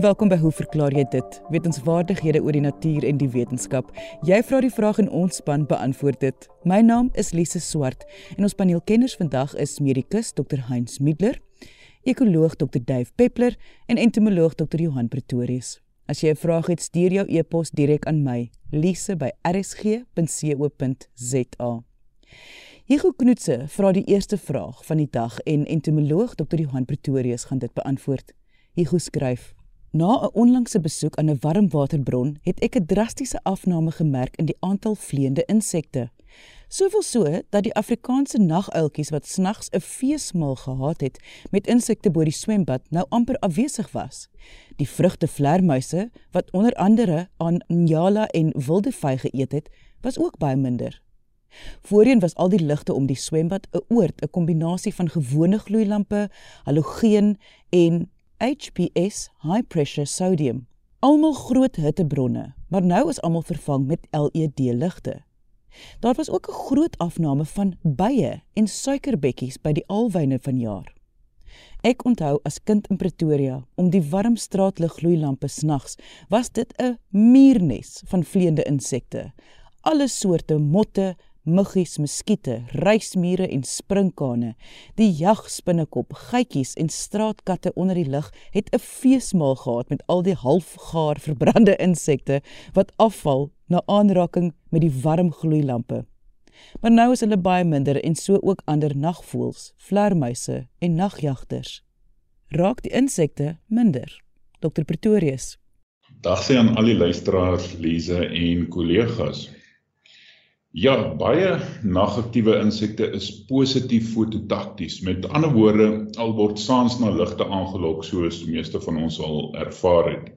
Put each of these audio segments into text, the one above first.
Welkom by Hoe verklaar jy dit? Wetenskapwaardighede oor die natuur en die wetenskap. Jy vra die vraag en ons span beantwoord dit. My naam is Lise Swart en ons paneelkenners vandag is medikus Dr. Heinz Middler, ekoloog Dr. Dave Peppler en entomoloog Dr. Johan Pretorius. As jy 'n vraag het, stuur jou e-pos direk aan my, lise@rsg.co.za. Hugo Knoetse vra die eerste vraag van die dag en entomoloog Dr. Johan Pretorius gaan dit beantwoord. Hugo skryf: Na 'n onlangse besoek aan 'n warmwaterbron het ek 'n drastiese afname gemerk in die aantal vleiende insekte. Soveel so dat die Afrikaanse naguiltjies wat snags 'n feesmaal gehad het met insekte bo die swembad nou amper afwesig was. Die vrugtevlermuise wat onder andere aan njala en wilde vy geëet het, was ook baie minder. Voorheen was al die ligte om die swembad 'n oord, 'n kombinasie van gewone gloeilampe, halogeen en HPS high pressure sodium. Almal groot hittebronne, maar nou is almal vervang met LED ligte. Daar was ook 'n groot afname van bye en suikerbekkies by die alwyne vanjaar. Ek onthou as kind in Pretoria om die warm straatlig gloeilampe snags, was dit 'n muurnes van vleiende insekte. Alle soorte motte, muggies, muskiete, reismure en sprinkane, die jagspinnekop, geitjies en straatkatte onder die lug het 'n feesmaal gehad met al die halfgaar verbrande insekte wat afval na aanraking met die warm gloeilampe. Maar nou is hulle baie minder en so ook ander nagvoëls, vlermuise en nagjagters. Raak die insekte minder. Dr Pretorius. Dag sê aan al die luisteraars, Lize en kollegas. Ja, baie nagaktiewe insekte is positief fototakties. Met ander woorde, al word saans na ligte aangelok soos die meeste van ons al ervaar het.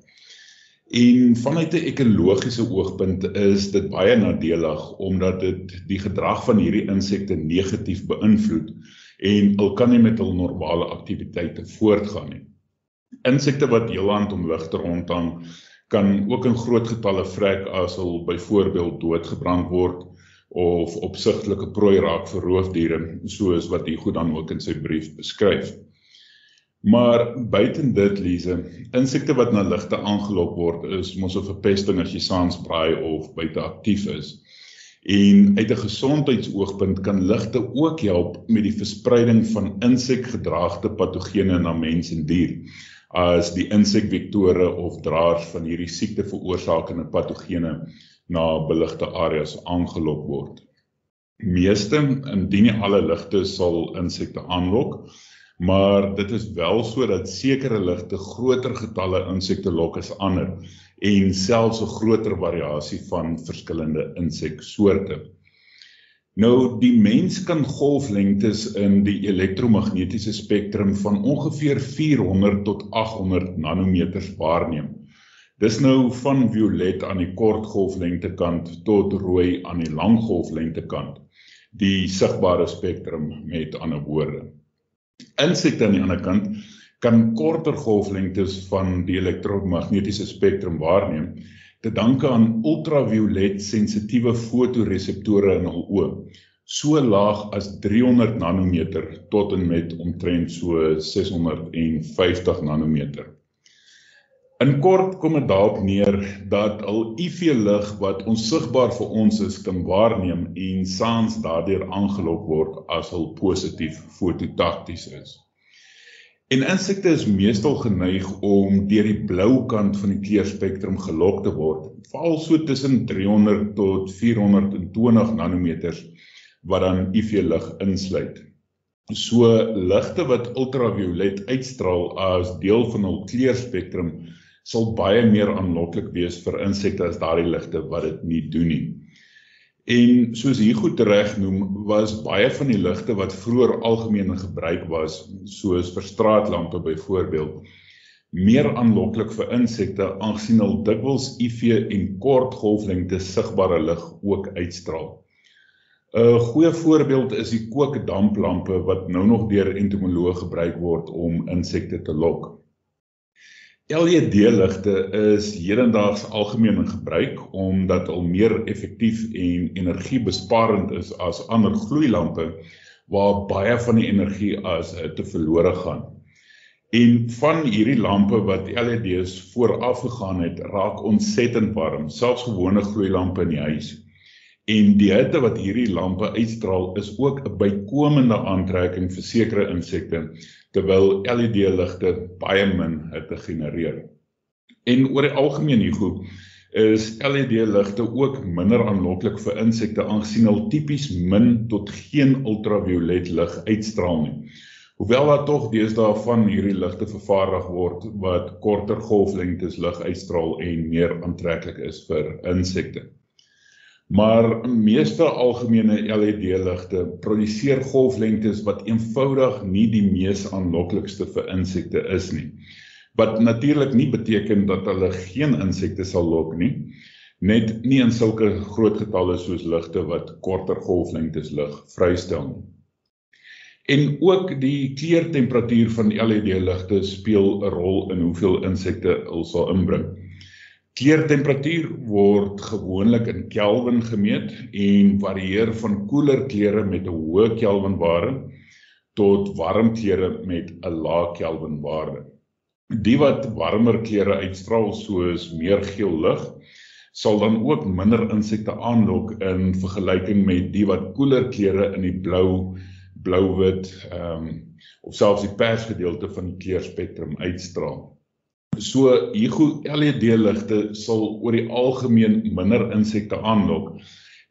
En vanuit 'n ekologiese oogpunt is dit baie nadelig omdat dit die gedrag van hierdie insekte negatief beïnvloed en al kan nie met hul normale aktiwiteite voortgaan nie. Insekte wat heelhand om ligte rondhang kan ook in groot getalle vrek as hulle byvoorbeeld doodgebrand word of opsigtelike prooi raak vir roofdiere soos wat hy goed dan ook in sy brief beskryf. Maar buiten dit Lize, insekte wat na ligte aangelok word is mos 'n verpesting as jy saans braai of buite aktief is. En uit 'n gesondheidsoogpunt kan ligte ook help met die verspreiding van insekgedraagde patogene na mens en dier as die insekvektore of draers van hierdie siekte veroorsakende patogene na beligte areas aangelok word. Meeste indien nie alle ligte sal insekte aanlok, maar dit is wel so dat sekere ligte groter getalle insekte lok as ander en selfs 'n groter variasie van verskillende inseksoorte. Nou die mens kan golflengtes in die elektromagnetiese spektrum van ongeveer 400 tot 800 nanometers waarneem. Dis nou van violet aan die kort golflengte kant tot rooi aan die lang golflengte kant. Die sigbare spektrum met ander woorde. Insekte aan die ander kant kan korter golflengtes van die elektromagnetiese spektrum waarneem te danke aan ultraviolet sensitiewe fotoreseptore in hul oë. So laag as 300 nanometer tot en met omtrent so 650 nanometer. In kort kom dit daarop neer dat al UV lig wat onsigbaar vir ons is kan waarneem en saans daardeur aangelok word as hul positief fototakties is. En insekte is meestal geneig om deur die blou kant van die kleurspektrum gelok te word, veral so tussen 300 tot 420 nanometers wat dan UV lig insluit. So ligte wat ultraviolet uitstraal as deel van hul kleurspektrum sal baie meer aanloklik wees vir insekte as daardie ligte wat dit nie doen nie. En soos hier goed reg noem, was baie van die ligte wat vroeër algemeen in gebruik was, soos vir straatlampe byvoorbeeld, meer aanloklik vir insekte aangesien hulle dikwels UV en kort golflengte sigbare lig ook uitstraal. 'n Goeie voorbeeld is die kookdamplampe wat nou nog deur entomoloë gebruik word om insekte te lok. LED-ligte is hedendaags algemeen in gebruik omdat hulle meer effektief en energiebesparend is as ander gloeilampe waar baie van die energie as te verlore gaan. En van hierdie lampe wat LED's vooraf gegaan het, raak ontsettend warm, selfs gewone gloeilampe in die huis. En die hitte wat hierdie lampe uitstraal is ook 'n bykomende aantrekking vir sekere insekte terwyl LED-ligte baie min hitte genereer. En oor die algemeen hiergo is LED-ligte ook minder aanloklik vir insekte aangesien hulle tipies min tot geen ultraviolet lig uitstraal nie. Hoewel daar tog deesdae van hierdie ligte vervaardig word wat korter golflengtes lig uitstraal en meer aantreklik is vir insekte. Maar meeste algemene LED-ligte produseer golflengtes wat eenvoudig nie die mees aanloklikste vir insekte is nie. Wat natuurlik nie beteken dat hulle geen insekte sal lok nie, net nie in sulke groot getalle soos ligte wat korter golflengtes lig vrystel nie. En ook die kleurtemperatuur van LED-ligte speel 'n rol in hoeveel insekte hulle sal inbring. Kleurtemperatuur word gewoonlik in Kelvin gemeet en varieer van koeler kleure met 'n hoë Kelvinwaarde tot warm kleure met 'n lae Kelvinwaarde. Die wat warmer kleure uitstraal soos meer geel lig sal dan ook minder insekte aanlok in vergelyking met die wat koeler kleure in die blou, blou-wit, ehm um, of selfs die pers gedeelte van die kleurspektrum uitstraal. So hierdie LED ligte sal oor die algemeen minder insekte aanlok.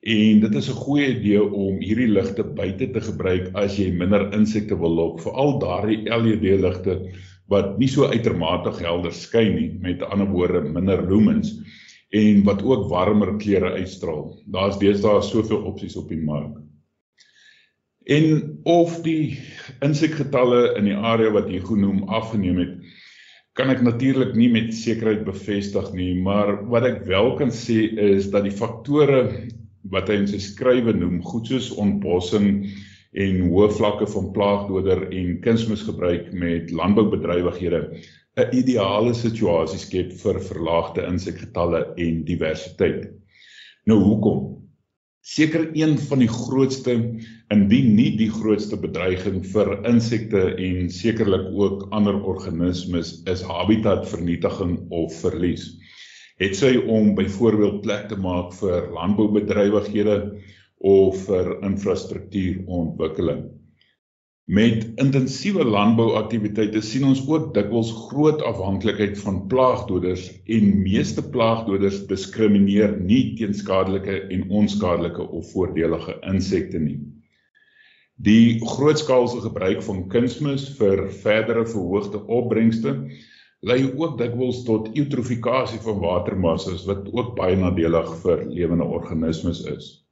En dit is 'n goeie idee om hierdie ligte buite te gebruik as jy minder insekte wil lok, veral daardie LED ligte wat nie so uitermate helder skyn nie, met ander woorde minder lumens en wat ook warmer kleure uitstraal. Daar's deesdae soveel opsies op die mark. En of die insekgetalle in die area wat hier genoem afgeneem het, kan ek natuurlik nie met sekerheid bevestig nie, maar wat ek wel kan sê is dat die faktore wat hy in sy skrywe noem, goed soos ontbossing en hoë vlakke van plaagdoder en kunsmisgebruik met landboubedrywighede 'n ideale situasie skep vir verlaagde insekgetalle en diversiteit. Nou hoekom? Seker een van die grootste indien nie die grootste bedreiging vir insekte en sekerlik ook ander organismes is habitatvernietiging of verlies. Het sy om byvoorbeeld plek te maak vir landboubedrywighede of vir infrastruktuurontwikkeling. Met intensiewe landbouaktiwiteite sien ons ook dikwels groot afhanklikheid van plaagdoders en meeste plaagdoders diskrimineer nie teen skadelike en onskadelike of voordelige insekte nie. Die grootskaalse gebruik van kunsmis vir verdere verhoogde opbrengste lei ook dikwels tot eutrofikasie van watermassas wat ook baie nadelig vir lewende organismes is.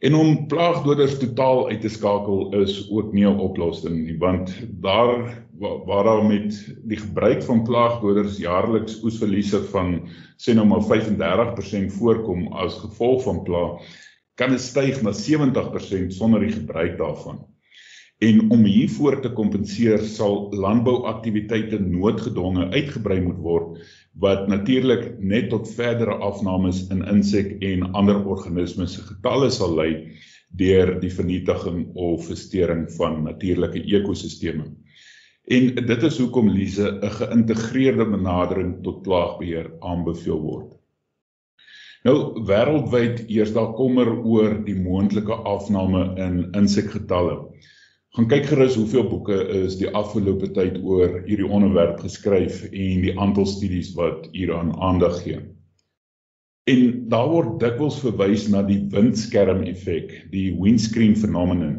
En om plaagdoders totaal uit te skakel is ook nie 'n oplossing nie, want daar waar daar met die gebruik van plaagdoders jaarliks oesverliese van sê nou maar 35% voorkom as gevolg van plaag, kan dit styg na 70% sonder die gebruik daarvan. En om hiervoor te kompenseer sal landbouaktiwiteite noodgedwonge uitgebrei moet word wat natuurlik net tot verdere afnames in insek en ander organismes se getalle sal lei deur die vernietiging of verstoring van natuurlike ekosisteme. En dit is hoekom Lize 'n geïntegreerde benadering tot plaagbeheer aanbeveel word. Nou wêreldwyd heers daar kommer oor die moontlike afname in insekgetalle gaan kyk gerus hoeveel boeke is die afgelope tyd oor hierdie onderwerp geskryf en die aantal studies wat hieraan aandag gee. En daar word dikwels verwys na die windskerm effek, die windscreen phenomenon,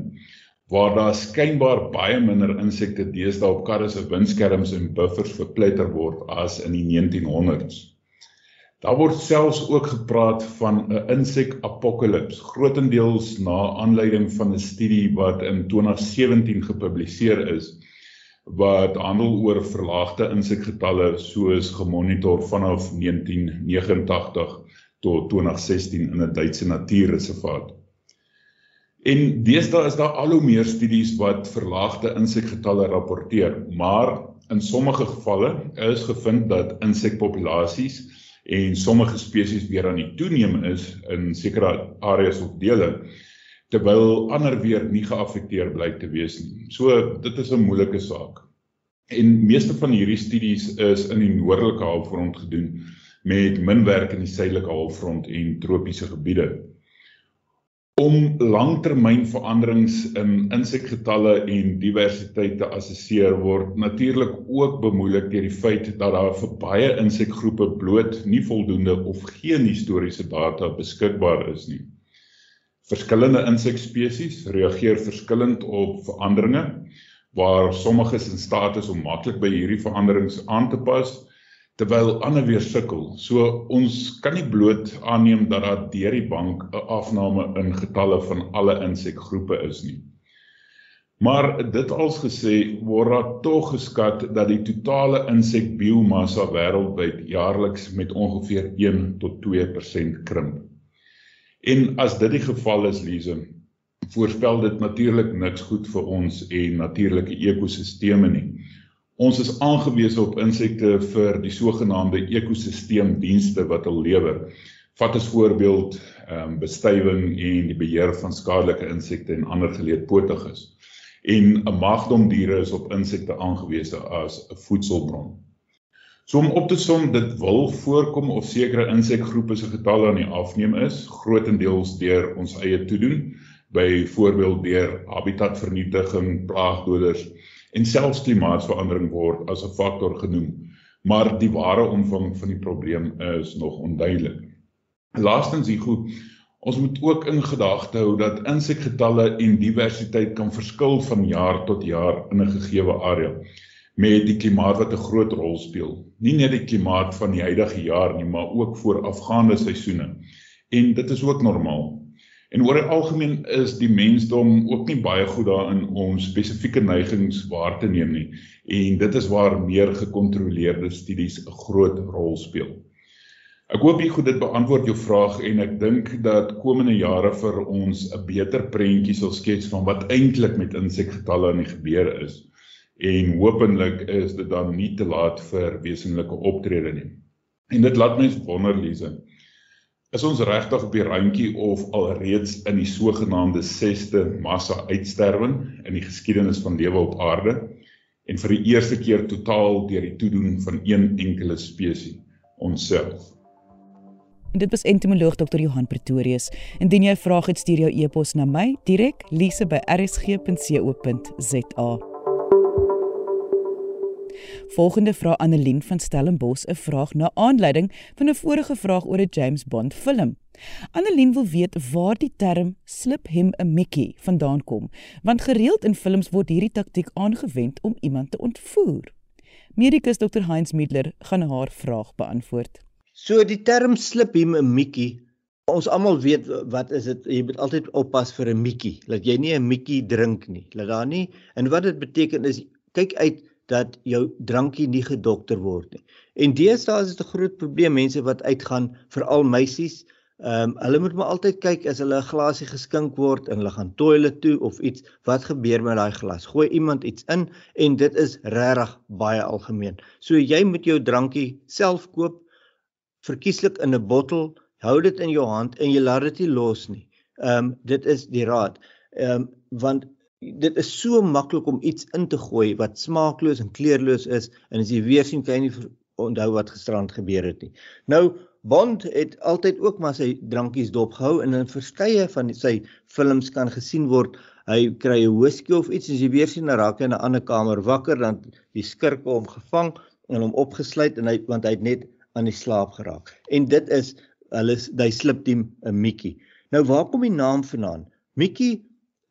waar daar skynbaar baie minder insekte deesdae op karre se windskerms en buffers verpletter word as in die 1900s. Daar word selfs ook gepraat van 'n insek apokalips, grootendeels na aanleiding van 'n studie wat in 2017 gepubliseer is wat handel oor verlaagde insekgetalle soos gemonitor vanaf 1989 tot 2016 in 'n Duitse natuurreservaat. En deesdae is daar al hoe meer studies wat verlaagde insekgetalle rapporteer, maar in sommige gevalle is gevind dat insekpopulasies en sommige spesies weer aan die toeneem is in sekere areas of dele terwyl ander weer nie geaffekteer blyk te wees nie. So dit is 'n moeilike saak. En meeste van hierdie studies is in die noordelike halfrond gedoen met min werk in die suidelike halfrond en tropiese gebiede. Om langtermynveranderings in insekgetalle en diversiteit te assesseer word natuurlik ook bemoeilik deur die feit dat daar vir baie insekgroepe bloot nie voldoende of geen historiese data beskikbaar is nie. Verskillende insekspesies reageer verskillend op veranderinge waar sommiges in staat is om maklik by hierdie veranderings aan te pas terwyl ander weer sukkel. So ons kan nie bloot aanneem dat daar deur die bank 'n afname in getalle van alle insekgroepe is nie. Maar dit als gesê word daar tog geskat dat die totale insekbiomassa wêreldwyd jaarliks met ongeveer 1 tot 2% krimp. En as dit die geval is, Lize, voorspel dit natuurlik niks goed vir ons en natuurlike ekosisteme nie. Ons is aangewese op insekte vir die sogenaamde ekosisteemdienste wat hulle lewer. Vat as voorbeeld ehm um, bestuiving en die beheer van skadelike insekte en ander geleedpotiges. En 'n magdom diere is op insekte aangewese as 'n voedselbron. So om op te som, dit wil voorkom of sekere insekgroepe se getalle aan die afneem is, grootendeels deur ons eie toedoen byvoorbeeld deur habitatvernietiging, plaagdoders en selfs klimaatsverandering word as 'n faktor genoem, maar die ware omvang van die probleem is nog onduidelik. Laastens hier goed, ons moet ook in gedagte hou dat insekgetalle en diversiteit kan verskil van jaar tot jaar in 'n gegeewe area met die klimaat wat 'n groot rol speel. Nie net die klimaat van die huidige jaar nie, maar ook voorafgaande seisoene. En dit is ook normaal. En oor die algemeen is die mensdom ook nie baie goed daarin om spesifieke neigings waar te neem nie. En dit is waar meer gekontroleerde studies 'n groot rol speel. Ek hoop jy goed dit beantwoord jou vraag en ek dink dat komende jare vir ons 'n beter prentjie sal skets van wat eintlik met insekgetalle aan die gebeur is. En hopelik is dit dan nie te laat vir wesenlike optrede nie. En dit laat mens wonder, Lize. Is ons regtig op die randjie of alreeds in die sogenaamde 6ste massa uitsterwing in die geskiedenis van lewe op aarde en vir die eerste keer totaal deur die toedoen van een enkele spesies onsself? En dit was entomoloog Dr. Johan Pretorius. Indien jy 'n vraag het, stuur jou e-pos na my direk lise@rsg.co.za. Volgende vra Annelien van Stellenbosch 'n vraag na aanleiding van 'n vorige vraag oor 'n James Bond film. Annelien wil weet waar die term slip him a Mickey vandaan kom, want gereeld in films word hierdie taktik aangewend om iemand te ontvoer. Medikus Dr. Heinz Middler gaan haar vraag beantwoord. So die term slip him a Mickey Ons almal weet wat is dit jy moet altyd oppas vir 'n Mickey dat jy nie 'n Mickey drink nie. Laat daar nie en wat dit beteken is kyk uit dat jou drankie nie gedokter word nie. En deesdae is dit 'n groot probleem mense wat uitgaan, veral meisies. Ehm um, hulle moet maar altyd kyk as hulle 'n glasie geskink word en hulle gaan toilet toe of iets, wat gebeur met daai glas? Gooi iemand iets in en dit is regtig baie algemeen. So jy moet jou drankie self koop, verkieslik in 'n bottel, hou dit in jou hand en jy laat dit nie los nie. Ehm um, dit is die raad. Ehm um, want dit is so maklik om iets in te gooi wat smaakloos en kleurloos is en as jy weer sien kan jy nie onthou wat gisterand gebeur het nie. Nou Bond het altyd ook maar sy drankies dopgehou en in verskeie van sy films kan gesien word hy kry 'n whisky of iets as jy weer sien dan raak hy in 'n ander kamer wakker dan die skurke hom gevang en hom opgesluit en hy want hy het net aan die slaap geraak. En dit is hulle hy slip team 'n Mickey. Nou waar kom die naam vandaan? Mickey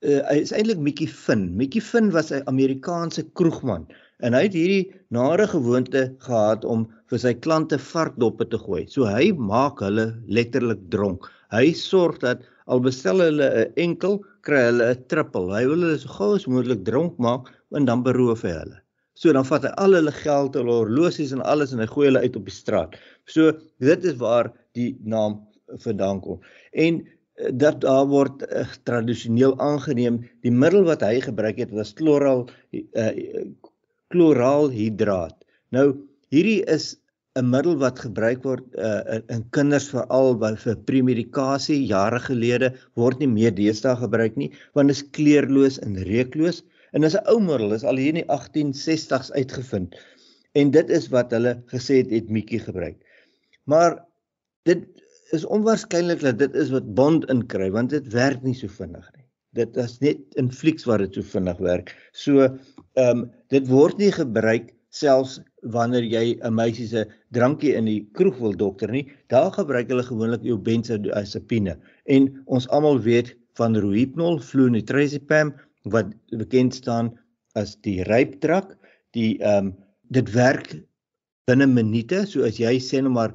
uh, is eintlik Mickey Finn. Mickey Finn was 'n Amerikaanse kroegman en hy het hierdie nare gewoonte gehad om vir sy klante varkdoppe te gooi. So hy maak hulle letterlik dronk. Hy sorg dat al bestel hulle 'n enkel, kry hulle 'n triple. Hy wil hulle so gou as moontlik dronk maak en dan beroof hy hulle. So dan vat hy al hulle geld, hulle horlosies en alles en hy gooi hulle uit op die straat. So dit is waar die naam vandaan kom. En dat daar word uh, tradisioneel aangeneem die middel wat hy gebruik het was chloral uh, chloraalhidraat. Nou hierdie is 'n middel wat gebruik word uh, in kinders veral vir premedikasie jare gelede word nie meer deesdae gebruik nie want dit is kleurloos en reukloos En dis 'n ou middel, is al hier in die 1860s uitgevind. En dit is wat hulle gesê het het Mickey gebruik. Maar dit is onwaarskynlik dat dit is wat Bond inkry want dit werk nie so vinnig nie. Dit is net in flieks waar dit so vinnig werk. So ehm um, dit word nie gebruik selfs wanneer jy 'n meisie se drankie in die kroeg wil dokter nie. Daar gebruik hulle gewoonlik jou benzodiazepine. En ons almal weet van Rohypnol, flunitrazepam wat bekend staan as die rypdrak, die ehm um, dit werk binne minute. So as jy sê nou maar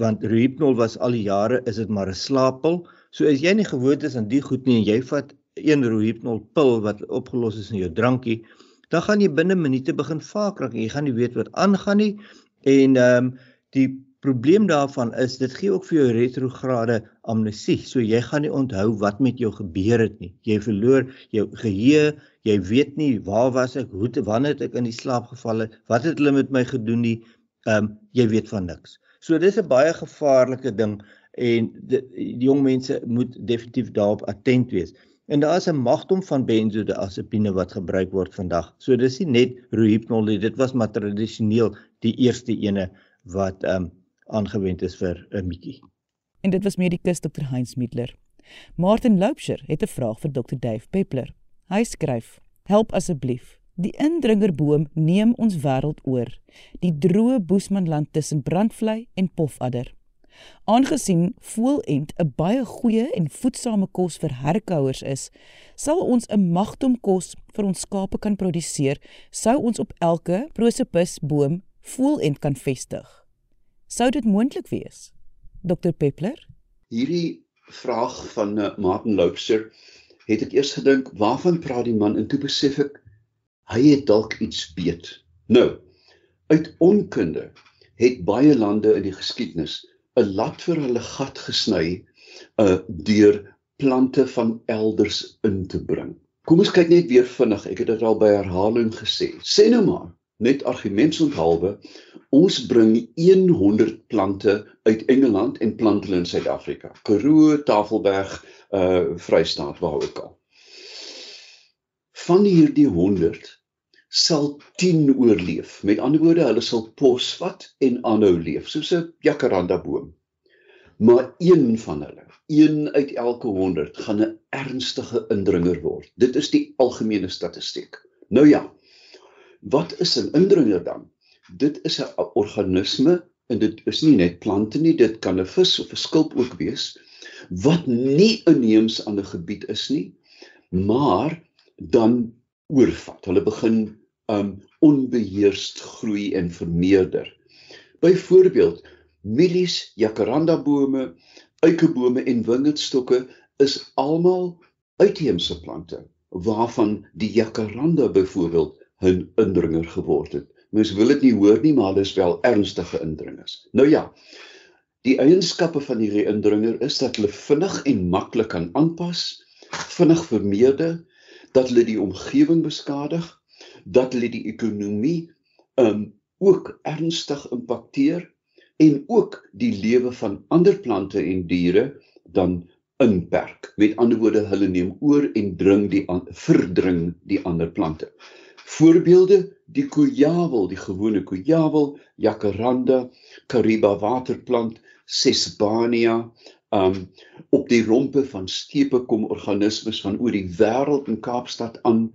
want Rohypnol was al die jare is dit maar 'n slaappil. So as jy nie gewoond is aan die goed nie en jy vat een Rohypnol pil wat opgelos is in jou drankie, dan gaan jy binne minute begin vaak raak en jy gaan nie weet wat aangaan nie. En ehm um, die probleem daarvan is dit gee ook vir jou retrograde amnesie. So jy gaan nie onthou wat met jou gebeur het nie. Jy verloor jou geheue, jy weet nie waar was ek, hoe wanneer het ek in die slaap geval het, wat het hulle met my gedoen nie. Ehm um, jy weet van niks. So dis 'n baie gevaarlike ding en die, die jong mense moet definitief daarop attent wees. En daar is 'n magdom van benzodiazepine wat gebruik word vandag. So dis nie net Rohypnol nie, dit was maar tradisioneel die eerste ene wat ehm um, aangewend is vir 'n bietjie. En dit was medikus Dr. Heinz Middler. Martin Loubser het 'n vraag vir Dr. Dave Peppler. Hy skryf: "Help asseblief. Die indringerboom neem ons wêreld oor. Die droë Boesmanland tussen brandvlei en pofadder. Aangesien voelend 'n baie goeie en voedsame kos vir herkouers is, sal ons 'n magtom kos vir ons skape kan produseer, sou ons op elke prosopis boom voelend kan vestig." Sou dit moontlik wees? Dr Peppler? Hierdie vraag van uh, Martin Loubser het ek eers gedink, waarvan praat die man en toe besef ek hy het dalk iets weet. Nou, uit onkunde het baie lande in die geskiedenis 'n lat vir hulle gat gesny uh deur plante van elders in te bring. Kom ons kyk net weer vinnig. Ek het dit al by herhaling gesê. Sê nou maar, net argumentsonthaalwe, ons bring 100 plante uit Engeland en plant hulle in Suid-Afrika. Karoo, Tafelberg, uh Vrystaat waar ook al. Van hierdie 100 sal 10 oorleef. Met ander woorde, hulle sal posvat en aanhou leef, soos 'n jacaranda boom. Maar een van hulle, een uit elke 100 gaan 'n ernstige indringer word. Dit is die algemene statistiek. Nou ja, wat is 'n indringer dan? dit is 'n organisme en dit is nie net plante nie, dit kan 'n vis of 'n skulp ook wees wat nie inheems aan 'n gebied is nie, maar dan oorvat. Hulle begin um onbeheerst groei en vermeerder. Byvoorbeeld, mielies, jacaranda bome, eikebome en wingerdstokke is almal uitheemse plante waarvan die jacaranda byvoorbeeld 'n indringer geword het. Mens wil dit nie hoor nie, maar dis wel ernstige indringers. Nou ja, die eienskappe van hierdie indringer is dat hulle vinnig en maklik kan aanpas, vinnig vermeerder, dat hulle die omgewing beskadig, dat hulle die ekonomie um ook ernstig impakteer en ook die lewe van ander plante en diere dan inperk. Met ander woorde, hulle neem oor en dring die verdring die ander plante. Voorbeelde: die kojavel, die gewone kojavel, jacaranda, Kariba waterplant, Sesbania. Um op die rompe van skepe kom organismes van oor die wêreld in Kaapstad aan.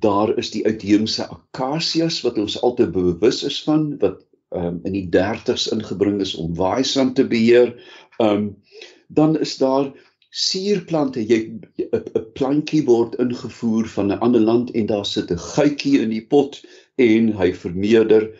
Daar is die uitheemse akasias wat ons altyd bewus is van wat um in die 30's ingebring is om waaisand te beheer. Um dan is daar suurplante jy 'n plantjie word ingevoer van 'n ander land en daar sit 'n guitjie in die pot en hy vermeerder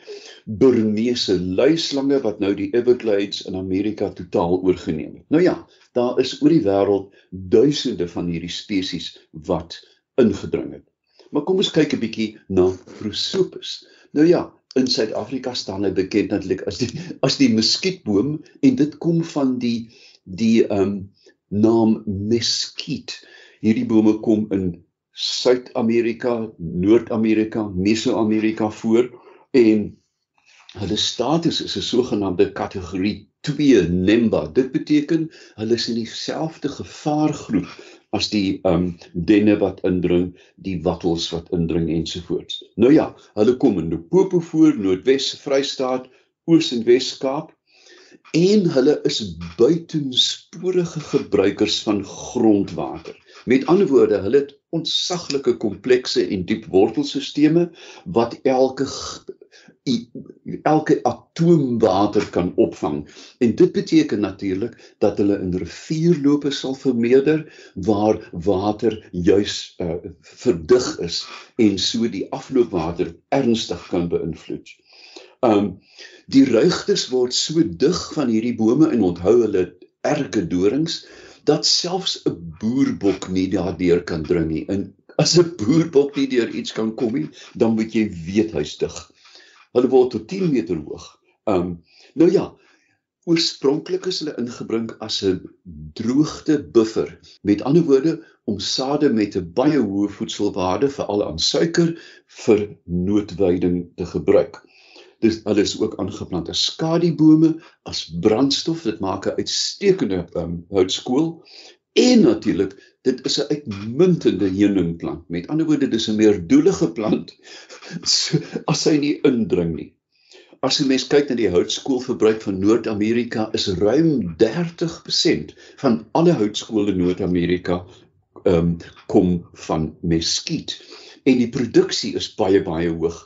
Burmese luislange wat nou die Everglades in Amerika totaal oorgeneem het. Nou ja, daar is oor die wêreld duisende van hierdie spesies wat ingedring het. Maar kom ons kyk 'n bietjie na Prosopis. Nou ja, in Suid-Afrika staan hy bekend natuurlik as die as die muskietboom en dit kom van die die ehm um, naam meskiet. Hierdie bome kom in Suid-Amerika, Noord-Amerika, Meso-Amerika voor en hulle status is 'n sogenaamde kategorie 2 NEMBA. Dit beteken hulle is in dieselfde gevaargroep as die um denne wat indring, die wattels wat indring ensovoorts. Nou ja, hulle kom in Limpopo voor, Noordwes Vrystaat, Oos en Wes-Kaap en hulle is buitensporige gebruikers van grondwater. Met ander woorde, hulle het ontsaglike komplekse en diep wortelstelsels wat elke elke atoom water kan opvang. En dit beteken natuurlik dat hulle in rivierlope sal vermeerder waar water juis uh, verdig is en so die afloopwater ernstig kan beïnvloed. Um die ruigtes word so dig van hierdie bome en onthou hulle erge dorings dat selfs 'n boerbok nie daardeur kan dring nie. En as 'n boerbok nie deur iets kan kom nie, dan moet jy weet hy's dig. Hulle word tot 10 meter hoog. Um nou ja, oorspronklik is hulle ingebring as 'n droogte buffer. Met ander woorde, om sade met 'n baie hoë voedselwaarde veral aan suiker vir noodweiding te gebruik. Dis hulle is ook aangeplant as skadiebome, as brandstof. Dit maak 'n uitstekende um, houtskool en natuurlik dit is 'n uitmuntende heuningplant. Met ander woorde, dis 'n meerdoelige plant so, as hy nie indring nie. As jy mens kyk na die houtskoolverbruik van Noord-Amerika, is ruim 30% van alle houtskool in Noord-Amerika um, kom van meskiet. En die produksie is baie baie hoog.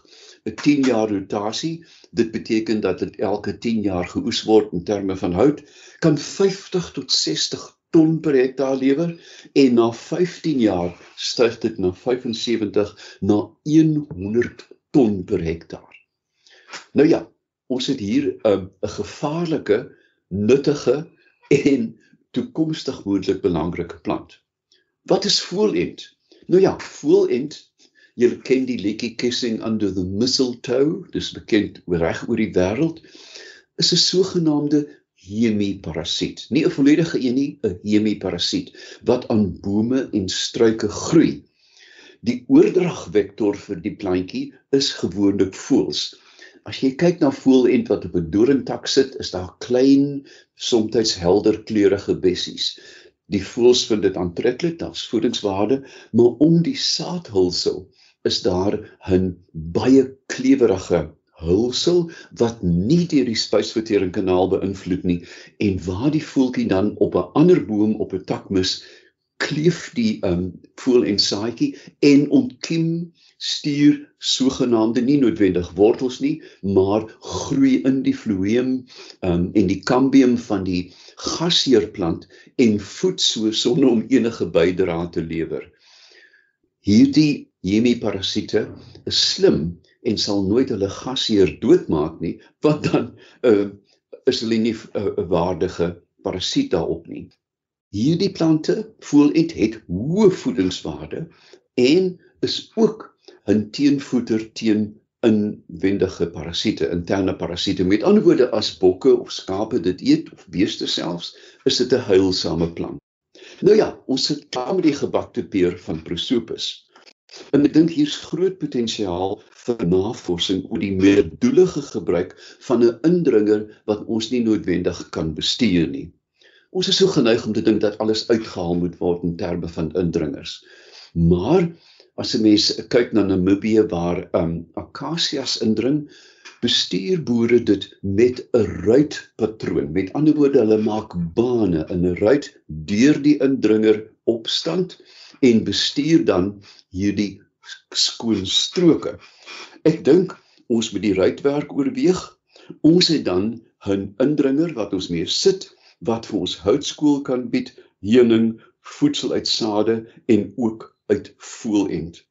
'n 10 jaar rotasie, dit beteken dat dit elke 10 jaar geoes word in terme van hout, kan 50 tot 60 ton per hektaar lewer en na 15 jaar styg dit na 75 na 100 ton per hektaar. Nou ja, ons het hier 'n um, gevaarlike, nuttige en toekomstig moontlik belangrike plant. Wat is voelend? Nou ja, voelend Jy ken die liedjie Kissing Under the Mistletoe, dis bekend reg oor die wêreld, is 'n sogenaamde hemiparasiet. Nie 'n volledige een nie, 'n hemiparasiet wat aan bome en struike groei. Die oordragvektor vir die plantjie is gewoonlik voëls. As jy kyk na voëlend wat op 'n doringtak sit, is daar klein, soms helder kleurige bessies. Die voëls vind dit aantreklik, daar's voedingswaarde, maar om die saadhulsel is daar 'n baie klewerige hulsel wat nie deur die spysverteringskanaal beïnvloed nie en waar die voeltjie dan op 'n ander boom op 'n tak mis kleef die um voel en saadjie en ontkiem stuur sogenaamde nie noodwendig wortels nie maar groei in die floem um en die cambium van die gasheerplant en voed so sonder om enige bydrae te lewer. Hierdie hemiparasiete is slim en sal nooit hulle gasheer doodmaak nie want dan uh, is hulle nie 'n uh, waardige parasiet daarop nie. Hierdie plante voel dit het hoë voedingswaarde en is ook 'n teenvoeter teen inwendige parasiete, interne parasiete. Met ander woorde as bokke of skape dit eet of beeste selfs, is dit 'n heilsame plant. Nou ja, ons sit klaar met die gebakte peer van Prosopis. En ek dink hier's groot potensiaal vir navorsing oor die meerdoelige gebruik van 'n indringer wat ons nie noodwendig kan bestuur nie. Ons is so geneig om te dink dat alles uitgehaal moet word in terme van indringers. Maar as 'n mens kyk na Namibië waar um akasias indring, bestuur boere dit met 'n ruitpatroon. Met ander woorde, hulle maak bane in 'n ruit deur die indringer opstand en bestuur dan hierdie skoon stroke. Ek dink ons moet die ruitwerk oorweeg. Ons het dan 'n indringer wat ons mee sit wat vir ons houtskool kan bied, heuning, voedsel uit sade en ook uit voelend.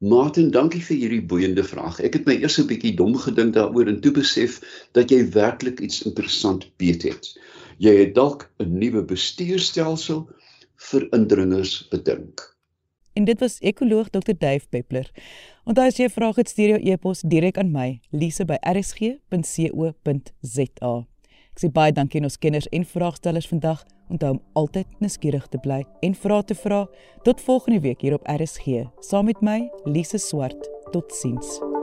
Martin, dankie vir hierdie boeiende vraag. Ek het my eers 'n bietjie dom gedink daaroor en toe besef dat jy werklik iets interessant weet het. Jy het dalk 'n nuwe bestuurstelsel vir indringers bedink. En dit was ekoloog Dr. Dave Peppler. Onthou as jy 'n vraag het, stuur jou e-pos direk aan my, lise@rsg.co.za. Ek sê baie dankie aan ons kenners en vraagstellers vandag. Onthou om altyd nuuskierig te bly en vra te vra. Tot volgende week hier op RSG, saam met my, Lise Swart. Totsiens.